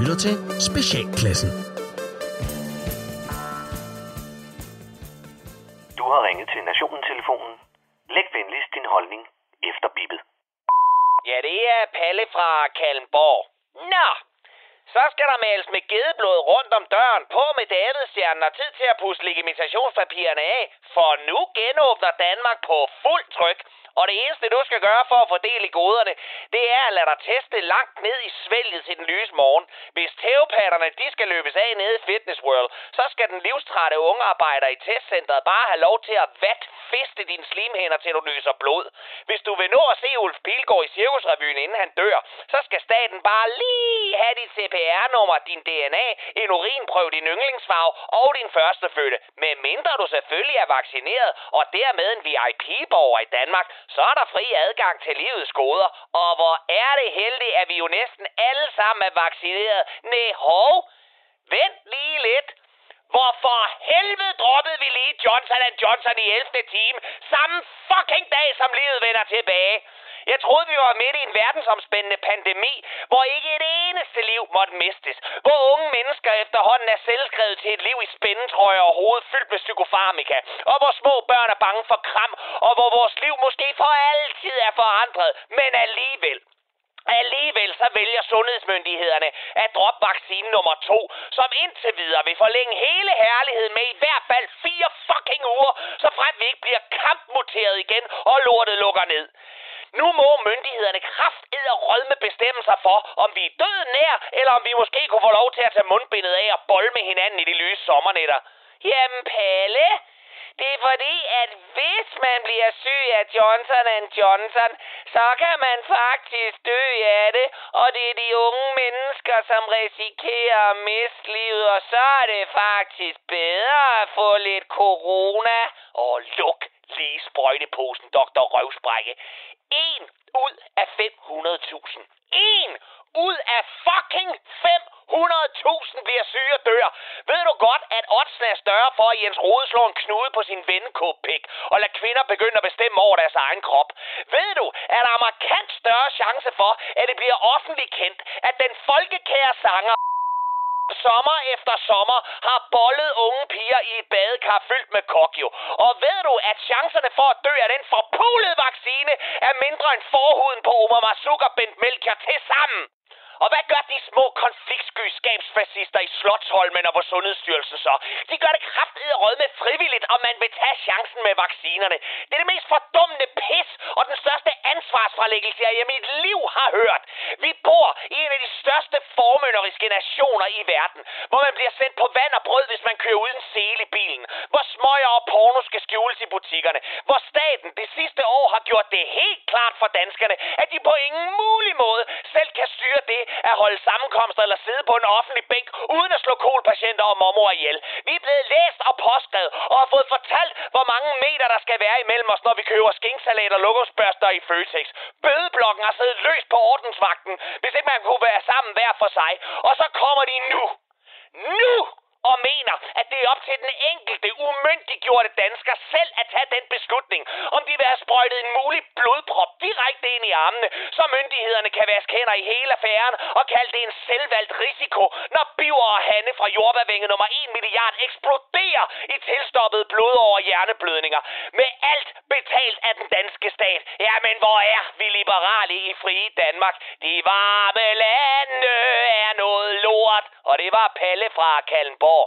lytter til Specialklassen. Du har ringet til Nationen-telefonen. Læg venligst din holdning efter bippet. Ja, det er Palle fra Kalmborg. Nå, så skal der males med gedeblod rundt om døren på med Davidstjernen og tid til at pusse legitimationspapirerne af, for nu genåbner Danmark på fuld tryk. Og det eneste, du skal gøre for at fordele goderne, det er at lade dig teste langt ned i svælget til den lyse morgen. Hvis tævepatterne, de skal løbes af nede i Fitness World, så skal den livstrætte unge arbejder i testcenteret bare have lov til at vat feste dine slimhænder, til du nyser blod. Hvis du vil nå at se Ulf Pilgaard i Cirkusrevyen, inden han dør, så skal staten bare lige have dit CPR-nummer, din DNA, en urinprøve, din yndlingsfarve og din førstefødte. Med mindre du selvfølgelig er vaccineret og dermed en VIP-borger i Danmark, så er der fri adgang til livets goder. Og hvor er det heldigt, at vi jo næsten alle sammen er vaccineret. Næh, hov, vent lige lidt. Hvorfor helvede droppede vi lige Johnson Johnson i 11. time samme fucking dag, som livet vender tilbage? Jeg troede, vi var midt i en verdensomspændende pandemi, hvor ikke et eneste liv måtte mistes. Hvor unge mennesker efterhånden er selvskrevet til et liv i spændetrøjer og hovedet fyldt med psykofarmika. Og hvor små børn er bange for kram, og hvor vores liv måske for altid er forandret. Men alligevel, Alligevel så vælger sundhedsmyndighederne at droppe vaccine nummer to, som indtil videre vil forlænge hele herligheden med i hvert fald fire fucking uger, så frem vi ikke bliver kampmuteret igen og lortet lukker ned. Nu må myndighederne krafted og rødme bestemme sig for, om vi er døden nær, eller om vi måske kunne få lov til at tage mundbindet af og bolle med hinanden i de lyse sommernætter. Jamen, Palle, det er fordi, at hvis man bliver syg af Johnson Johnson, så kan man faktisk dø af det, og det er de unge mennesker, som risikerer at miste livet, og så er det faktisk bedre at få lidt corona. Og luk lige sprøjteposen, Dr. Røvsprække. En ud af 500.000. En ud af fucking 500.000 bliver syge og dør. Ved du godt, at oddsen er større for, at Jens Rode slår en knude på sin vennekåbpik og lader kvinder begynde at bestemme over deres egen krop? Ved du, at der er markant større chance for, at det bliver offentligt kendt, at den folkekære sanger sommer efter sommer har bollet unge piger i et badekar fyldt med kokjo. Og ved du, at chancerne for at dø af den forpulede vaccine er mindre end forhuden på Omar Masuk og Bent Melchior til sammen? Og hvad gør de små konfliktsky skabsfascister i Slotsholmen og på Sundhedsstyrelsen så? De gør det kraftigt råd med frivilligt, og man vil tage chancen med vaccinerne. Det er det mest fordummende pis og den største ansvarsfralæggelse, jeg i mit liv har hørt. Vi bor i en af de største formønderiske nationer i verden, hvor man bliver sendt på vand og brød, hvis man kører uden sele i bilen. Hvor smøger og porno skal skjules i butikkerne. Hvor staten det sidste år har gjort det helt klart for danskerne, at de på ingen mulig måde selv kan styre det at holde sammenkomster eller sidde på en offentlig bænk, uden at slå kolpatienter og mormor ihjel. Vi er blevet læst og påskrevet og har fået fortalt, hvor mange meter der skal være imellem os, når vi køber skinksalat og lukkosbørster i Føtex. Bødeblokken har siddet løst på ordensvagten, hvis ikke man kunne være sammen hver for sig. Og så kommer de nu. Nu og mener, at det er op til den enkelte umyndiggjorte dansker selv at tage den beslutning, om de vil have sprøjtet en mulig blodprop direkte ind i armene, så myndighederne kan vaske hænder i hele affæren og kalde det en selvvalgt risiko, når Biver og Hanne fra jordbærvænge nummer 1 milliard eksploderer i tilstoppet blod over hjerneblødninger. Med alt betalt af den danske stat. Jamen, hvor er vi liberale i frie Danmark? De varme lande. Og det var Palle fra Kallenborg.